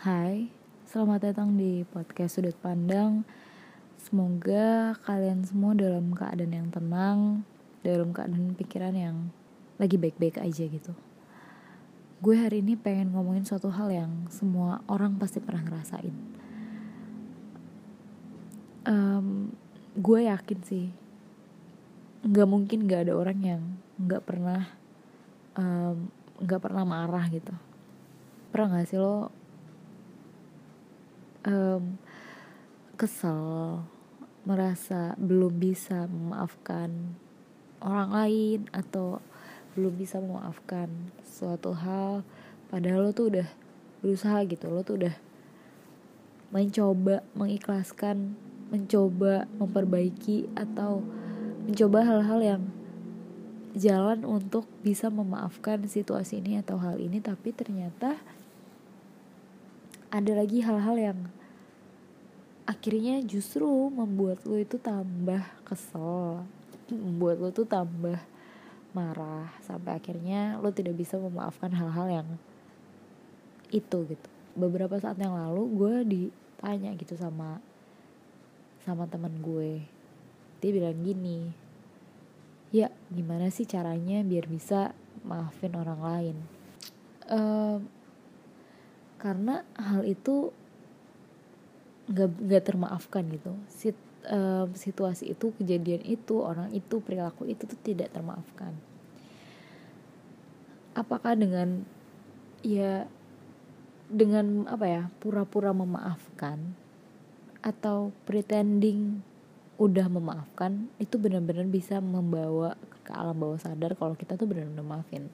Hai, selamat datang di podcast Sudut Pandang. Semoga kalian semua dalam keadaan yang tenang, dalam keadaan pikiran yang lagi baik-baik aja gitu. Gue hari ini pengen ngomongin suatu hal yang semua orang pasti pernah ngerasain. Um, gue yakin sih, nggak mungkin nggak ada orang yang nggak pernah nggak um, pernah marah gitu. Pernah gak sih lo um, kesel merasa belum bisa memaafkan orang lain atau belum bisa memaafkan suatu hal. Padahal lo tuh udah berusaha gitu lo tuh udah mencoba mengikhlaskan mencoba memperbaiki atau mencoba hal-hal yang jalan untuk bisa memaafkan situasi ini atau hal ini tapi ternyata ada lagi hal-hal yang akhirnya justru membuat lo itu tambah kesel membuat lo tuh tambah marah sampai akhirnya lo tidak bisa memaafkan hal-hal yang itu gitu. Beberapa saat yang lalu gue ditanya gitu sama sama teman gue. Dia bilang gini ya gimana sih caranya biar bisa maafin orang lain? Um, karena hal itu nggak nggak termaafkan gitu. Sit, um, situasi itu kejadian itu orang itu perilaku itu tuh tidak termaafkan. Apakah dengan ya dengan apa ya pura-pura memaafkan atau pretending udah memaafkan itu benar-benar bisa membawa ke alam bawah sadar kalau kita tuh benar-benar maafin.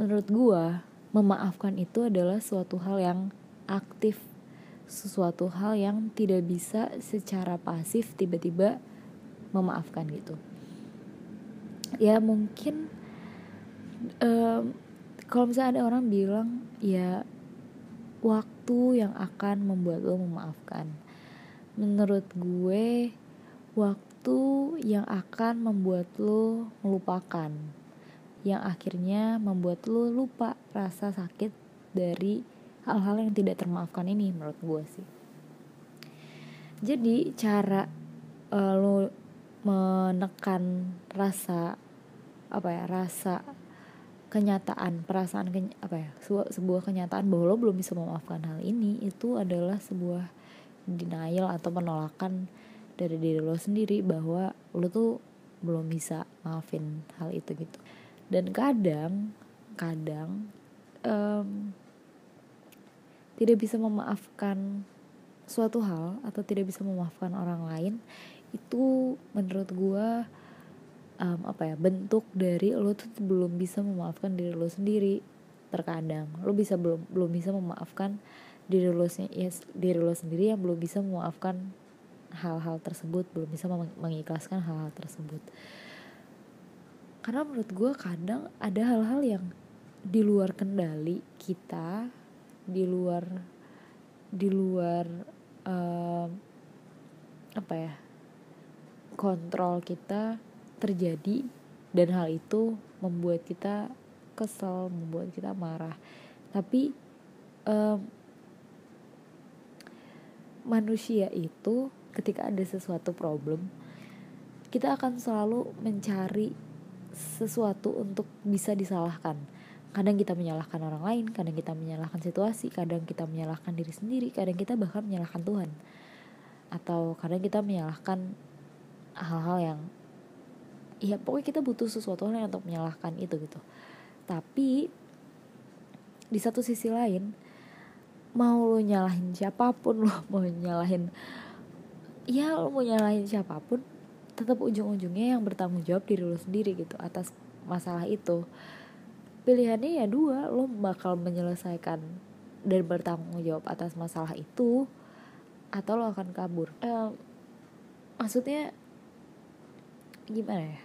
Menurut gua memaafkan itu adalah suatu hal yang aktif sesuatu hal yang tidak bisa secara pasif tiba-tiba memaafkan gitu. Ya mungkin um, kalau misalnya ada orang bilang ya waktu yang akan membuat lo memaafkan. Menurut gue waktu yang akan membuat lo melupakan. Yang akhirnya membuat lo lupa rasa sakit dari hal-hal yang tidak termaafkan ini menurut gue sih. Jadi cara uh, lo menekan rasa apa ya rasa kenyataan perasaan keny apa ya sebuah, sebuah kenyataan bahwa lo belum bisa memaafkan hal ini itu adalah sebuah denial atau penolakan dari diri lo sendiri bahwa lo tuh belum bisa maafin hal itu gitu. Dan kadang kadang um, tidak bisa memaafkan suatu hal atau tidak bisa memaafkan orang lain itu menurut gue um, apa ya bentuk dari lo tuh belum bisa memaafkan diri lo sendiri. Terkadang lo bisa belum belum bisa memaafkan diri lo ya, diri lo sendiri yang belum bisa memaafkan hal-hal tersebut belum bisa mengikhlaskan hal-hal tersebut. Karena menurut gue kadang ada hal-hal yang di luar kendali kita di luar di luar uh, apa ya kontrol kita terjadi dan hal itu membuat kita kesel membuat kita marah. Tapi um, manusia itu ketika ada sesuatu problem kita akan selalu mencari sesuatu untuk bisa disalahkan kadang kita menyalahkan orang lain kadang kita menyalahkan situasi kadang kita menyalahkan diri sendiri kadang kita bahkan menyalahkan Tuhan. Atau kadang kita menyalahkan hal-hal yang ya pokoknya kita butuh sesuatu yang untuk menyalahkan itu gitu. Tapi di satu sisi lain mau lo nyalahin siapa pun lo mau nyalahin ya lo mau nyalahin siapa pun tetap ujung-ujungnya yang bertanggung jawab diri lo sendiri gitu atas masalah itu pilihannya ya dua lo bakal menyelesaikan dan bertanggung jawab atas masalah itu atau lo akan kabur. Maksudnya gimana ya?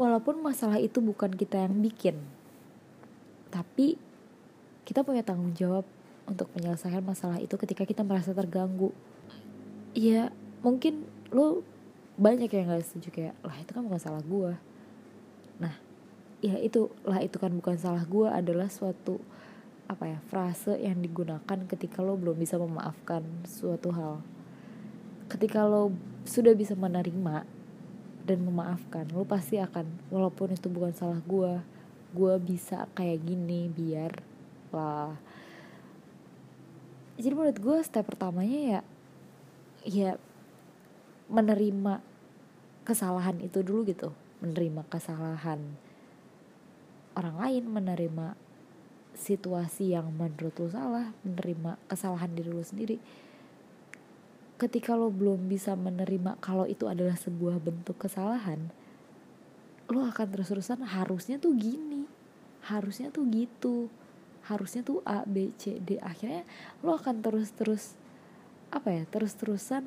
Walaupun masalah itu bukan kita yang bikin tapi kita punya tanggung jawab untuk menyelesaikan masalah itu ketika kita merasa terganggu. Ya mungkin lo banyak yang gak setuju kayak lah itu kan bukan salah gue nah ya itu lah itu kan bukan salah gue adalah suatu apa ya frase yang digunakan ketika lo belum bisa memaafkan suatu hal. Ketika lo sudah bisa menerima dan memaafkan lo pasti akan walaupun itu bukan salah gue gue bisa kayak gini biar lah. Jadi menurut gue step pertamanya ya ya menerima kesalahan itu dulu gitu menerima kesalahan orang lain menerima situasi yang menurut lo salah menerima kesalahan diri lo sendiri. Ketika lo belum bisa menerima kalau itu adalah sebuah bentuk kesalahan lo akan terus-terusan harusnya tuh gini harusnya tuh gitu harusnya tuh A B C D. Akhirnya lo akan terus-terus apa ya terus-terusan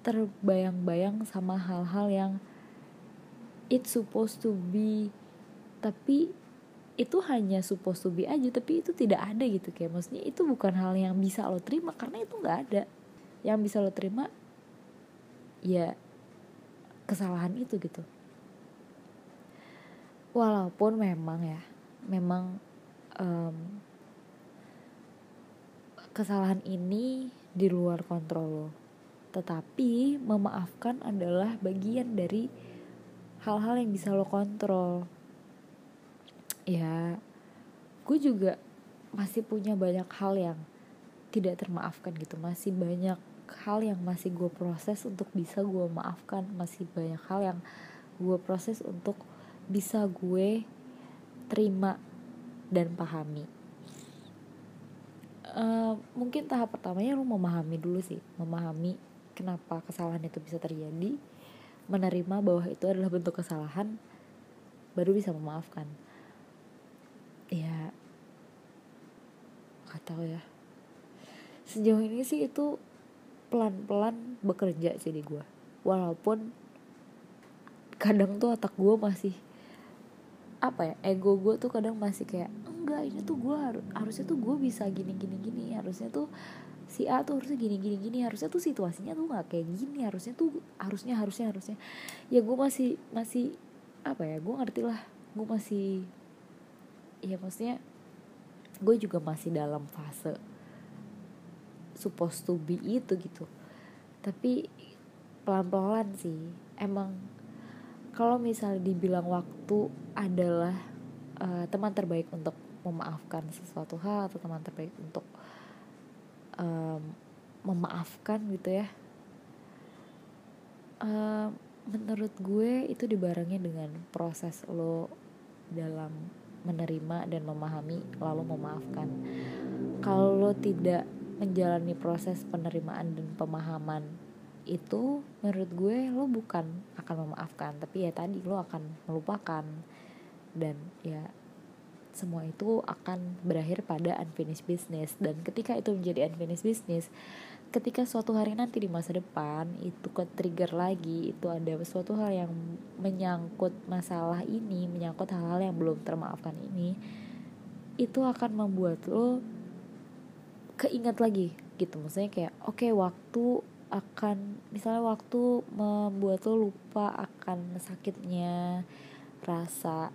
terbayang-bayang sama hal-hal yang it's supposed to be tapi itu hanya supposed to be aja tapi itu tidak ada gitu kayak maksudnya itu bukan hal yang bisa lo terima karena itu nggak ada. Yang bisa lo terima ya kesalahan itu gitu. Walaupun memang ya memang um, kesalahan ini di luar kontrol lo. Tetapi memaafkan adalah bagian dari hal-hal yang bisa lo kontrol ya gue juga masih punya banyak hal yang tidak termaafkan gitu. Masih banyak hal yang masih gue proses untuk bisa gue maafkan. Masih banyak hal yang gue proses untuk bisa gue terima dan pahami. Uh, mungkin tahap pertamanya lu memahami dulu sih. Memahami kenapa kesalahan itu bisa terjadi. Menerima bahwa itu adalah bentuk kesalahan. Baru bisa memaafkan ya. Nggak tahu ya. Sejauh ini sih itu pelan-pelan bekerja sih di gue walaupun kadang tuh otak gue masih apa ya ego gue tuh kadang masih kayak enggak ini tuh gue harus harusnya tuh gue bisa gini gini gini. Harusnya tuh si A tuh harusnya gini gini gini. Harusnya tuh situasinya tuh nggak kayak gini. Harusnya tuh harusnya harusnya harusnya. Ya gue masih masih apa ya gue ngerti lah. Gue masih ya maksudnya gue juga masih dalam fase supposed to be itu gitu. Tapi pelan-pelan sih emang kalau misalnya dibilang waktu adalah uh, teman terbaik untuk memaafkan sesuatu hal atau teman terbaik untuk um, memaafkan gitu ya uh, menurut gue itu dibarengi dengan proses lo dalam menerima dan memahami lalu memaafkan. Kalau tidak menjalani proses penerimaan dan pemahaman itu menurut gue lo bukan akan memaafkan tapi ya tadi lo akan melupakan. Dan ya semua itu akan berakhir pada unfinished business. Dan ketika itu menjadi unfinished business ketika suatu hari nanti di masa depan itu ke trigger lagi itu ada suatu hal yang menyangkut masalah ini menyangkut hal-hal yang belum termaafkan ini itu akan membuat lo keingat lagi gitu. Maksudnya kayak oke okay, waktu akan misalnya waktu membuat lo lupa akan sakitnya rasa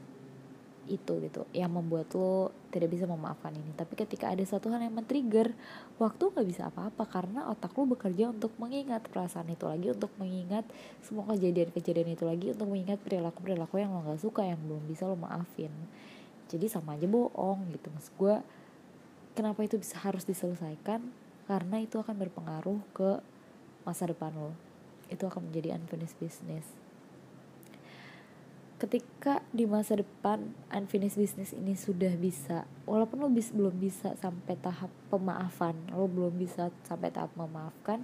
itu gitu yang membuat lo tidak bisa memaafkan ini. Tapi ketika ada satu hal yang men-trigger waktu nggak bisa apa-apa karena otak lo bekerja untuk mengingat perasaan itu lagi untuk mengingat semua kejadian-kejadian itu lagi untuk mengingat perilaku-perilaku yang lo nggak suka yang belum bisa lo maafin. Jadi sama aja bohong gitu. Mas gue kenapa itu bisa harus diselesaikan? Karena itu akan berpengaruh ke masa depan lo. Itu akan menjadi unfinished business ketika di masa depan unfinished business ini sudah bisa walaupun lo bis, belum bisa sampai tahap pemaafan lo belum bisa sampai tahap memaafkan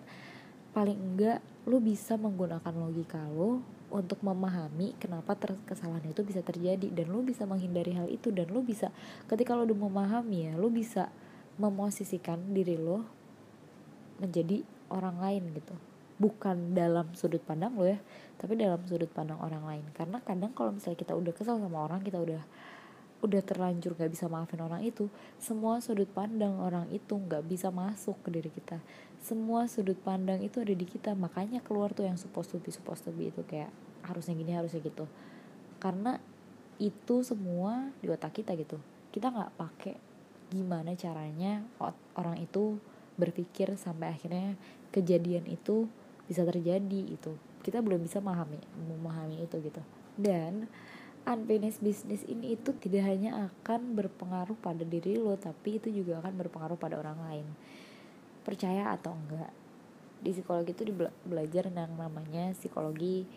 paling enggak lo bisa menggunakan logika lo untuk memahami kenapa kesalahan itu bisa terjadi dan lo bisa menghindari hal itu dan lo bisa ketika lo udah memahami ya lo bisa memosisikan diri lo menjadi orang lain gitu bukan dalam sudut pandang lo ya tapi dalam sudut pandang orang lain. Karena kadang kalau misalnya kita udah kesal sama orang kita udah udah terlanjur gak bisa maafin orang itu semua sudut pandang orang itu gak bisa masuk ke diri kita. Semua sudut pandang itu ada di kita makanya keluar tuh yang supposed to be supposed to be itu kayak harusnya gini harusnya gitu. Karena itu semua di otak kita gitu. Kita nggak pakai gimana caranya orang itu berpikir sampai akhirnya kejadian itu bisa terjadi itu kita belum bisa memahami memahami itu gitu. Dan unfinished business ini itu tidak hanya akan berpengaruh pada diri lo tapi itu juga akan berpengaruh pada orang lain. Percaya atau enggak di psikologi itu belajar yang namanya psikologi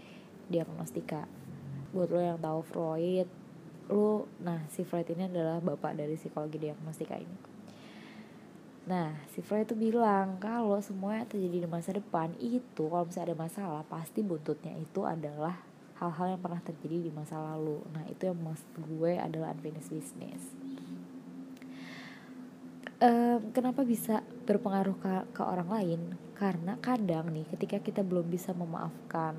diagnostika. Buat lo yang tahu Freud lo nah si Freud ini adalah bapak dari psikologi diagnostika ini nah si Freud itu bilang kalau semua yang terjadi di masa depan itu kalau misalnya ada masalah pasti buntutnya itu adalah hal-hal yang pernah terjadi di masa lalu. Nah itu yang maksud gue adalah unfinished business. Um, kenapa bisa berpengaruh ke, ke orang lain? Karena kadang nih ketika kita belum bisa memaafkan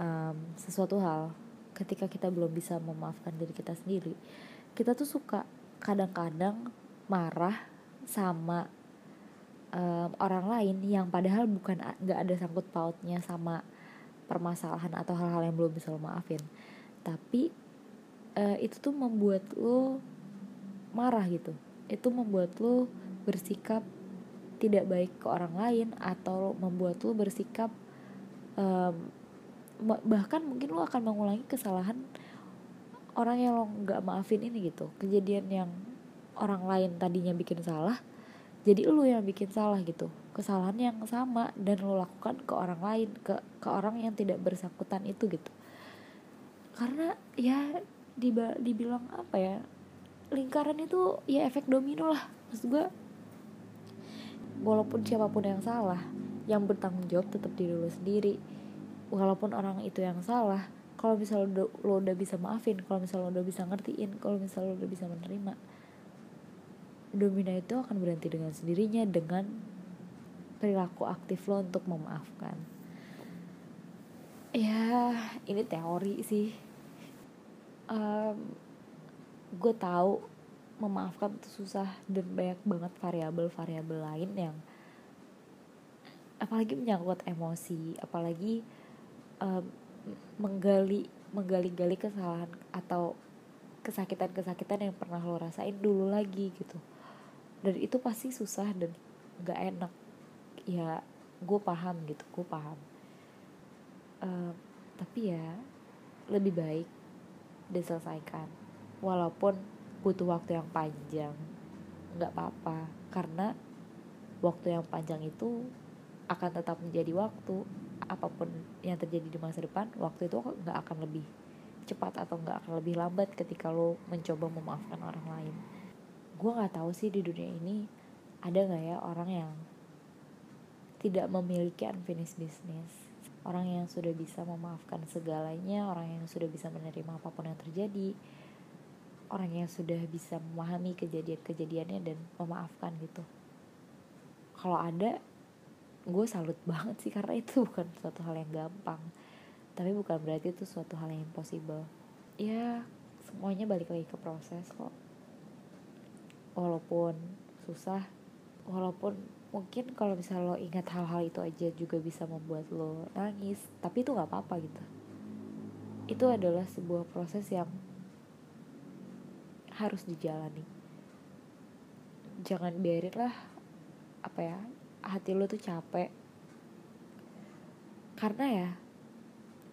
um, sesuatu hal ketika kita belum bisa memaafkan diri kita sendiri kita tuh suka kadang-kadang marah sama um, orang lain yang padahal bukan nggak ada sangkut pautnya sama permasalahan atau hal-hal yang belum bisa lo maafin. Tapi uh, itu tuh membuat lo marah gitu. Itu membuat lo bersikap tidak baik ke orang lain atau membuat lo bersikap um, bahkan mungkin lo akan mengulangi kesalahan orang yang lo nggak maafin ini gitu. Kejadian yang orang lain tadinya bikin salah jadi lo yang bikin salah gitu. Kesalahan yang sama dan lo lakukan ke orang lain ke ke orang yang tidak bersangkutan itu gitu. Karena ya diba, dibilang apa ya lingkaran itu ya efek domino lah. Maksud gue walaupun siapa pun yang salah yang bertanggung jawab tetap diri lo sendiri. Walaupun orang itu yang salah kalau misalnya lo, udah bisa maafin kalau misalnya lo udah bisa ngertiin kalau misalnya lo udah bisa menerima domina itu akan berhenti dengan sendirinya dengan perilaku aktif lo untuk memaafkan. Ya ini teori sih. Um, gue tahu memaafkan itu susah dan banyak banget variabel-variabel lain yang apalagi menyangkut emosi apalagi um, menggali menggali-gali kesalahan atau kesakitan-kesakitan yang pernah lo rasain dulu lagi gitu dan itu pasti susah dan gak enak. Ya gue paham gitu gue paham. Uh, tapi ya lebih baik diselesaikan. Walaupun butuh waktu yang panjang nggak apa-apa. Karena waktu yang panjang itu akan tetap menjadi waktu. Apa pun yang terjadi di masa depan waktu itu nggak akan lebih cepat atau nggak akan lebih lambat ketika lo mencoba memaafkan orang lain gue nggak tahu sih di dunia ini ada nggak ya orang yang tidak memiliki unfinished business. Orang yang sudah bisa memaafkan segalanya orang yang sudah bisa menerima apa pun yang terjadi orang yang sudah bisa memahami kejadian-kejadiannya dan memaafkan gitu. Kalau ada gue salut banget sih karena itu bukan suatu hal yang gampang. Tapi bukan berarti itu suatu hal yang impossible. Ya semuanya balik lagi ke proses kok walaupun susah walaupun mungkin kalau misalnya lo ingat hal-hal itu aja juga bisa membuat lo nangis tapi itu nggak apa-apa gitu. Itu adalah sebuah proses yang harus dijalani. Jangan biarin lah apa ya hati lo tuh capek. Karena ya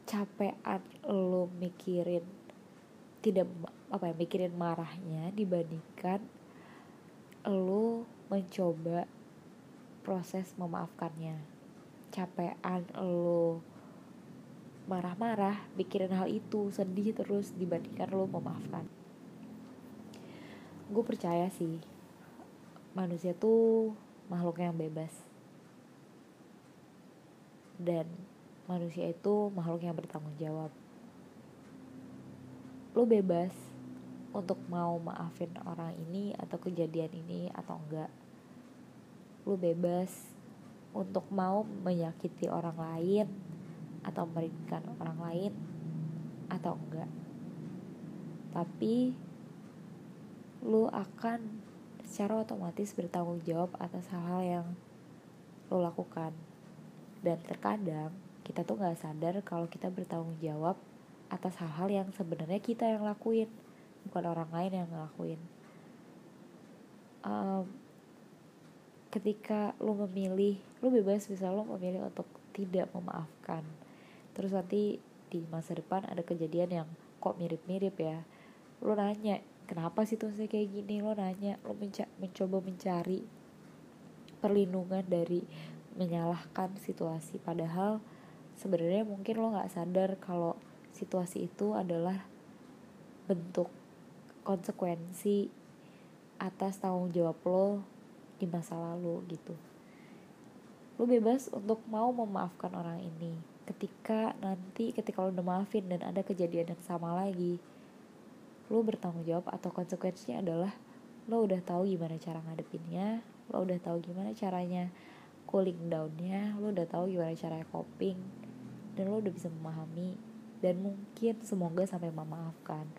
capean lo mikirin tidak apa ya mikirin marahnya dibandingkan lo mencoba proses memaafkannya. Capean lo marah-marah mikirin hal itu sedih terus dibandingkan lo memaafkan. Gue percaya sih manusia tuh makhluk yang bebas. Dan manusia itu makhluk yang bertanggung jawab. Lo bebas untuk mau maafin orang ini atau kejadian ini atau enggak. Lu bebas untuk mau menyakiti orang lain atau merugikan orang lain atau enggak. Tapi lu akan secara otomatis bertanggung jawab atas hal-hal yang lo lakukan. Dan terkadang kita tuh nggak sadar kalau kita bertanggung jawab atas hal-hal yang sebenarnya kita yang lakuin bukan orang lain yang ngelakuin. Um, ketika lo memilih lo bebas bisa lo memilih untuk tidak memaafkan. Terus nanti di masa depan ada kejadian yang kok mirip-mirip ya. Lo nanya kenapa situasi kayak gini? Lo nanya lo menca mencoba mencari perlindungan dari menyalahkan situasi. Padahal sebenarnya mungkin lo nggak sadar kalau situasi itu adalah bentuk konsekuensi atas tanggung jawab lo di masa lalu gitu. Lu bebas untuk mau memaafkan orang ini. Ketika nanti ketika lo udah maafin dan ada kejadian yang sama lagi lo bertanggung jawab atau konsekuensinya adalah lo udah tahu gimana cara ngadepinnya lo udah tahu gimana caranya cooling downnya lo udah tahu gimana cara coping dan lo udah bisa memahami. Dan mungkin semoga sampai memaafkan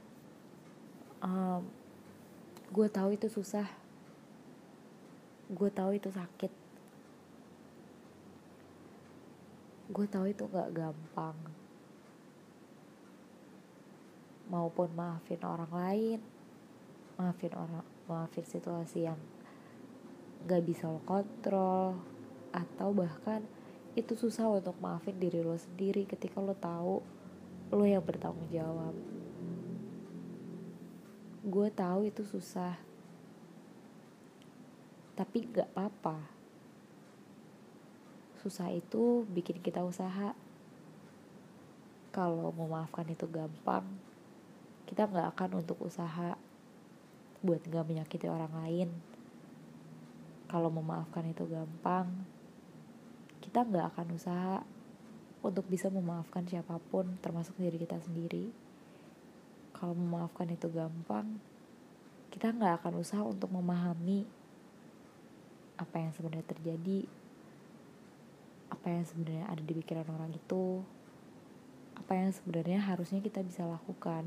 um, gue tahu itu susah. Gue tahu itu sakit. Gue tahu itu gak gampang. Maupun maafin orang lain. Maafin orang maafin situasi yang gak bisa lo kontrol. Atau bahkan itu susah untuk maafin diri lo sendiri ketika lo tahu lo yang bertanggung jawab gue tahu itu susah. Tapi gak apa-apa. Susah itu bikin kita usaha. Kalau memaafkan itu gampang kita gak akan untuk usaha buat gak menyakiti orang lain. Kalau memaafkan itu gampang kita gak akan usaha untuk bisa memaafkan siapa pun termasuk diri kita sendiri kalau memaafkan itu gampang kita nggak akan usaha untuk memahami apa yang sebenarnya terjadi apa yang sebenarnya ada di pikiran orang itu apa yang sebenarnya harusnya kita bisa lakukan.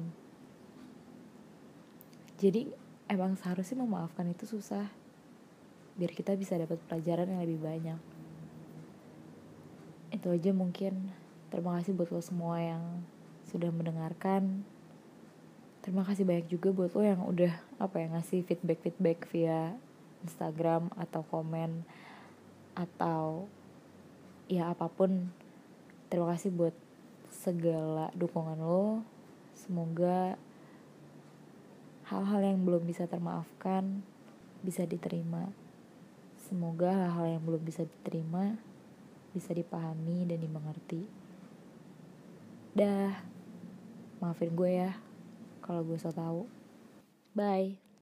Jadi emang seharusnya memaafkan itu susah biar kita bisa dapat pelajaran yang lebih banyak. Itu aja mungkin. Terima kasih buat lo semua yang sudah mendengarkan terima kasih banyak juga buat lo yang udah apa ya ngasih feedback feedback via Instagram atau komen atau ya apa pun. Terima kasih buat segala dukungan lo. Semoga hal-hal yang belum bisa termaafkan bisa diterima. Semoga hal-hal yang belum bisa diterima bisa dipahami dan dimengerti. Dah maafin gue ya kalau gue so tau. Bye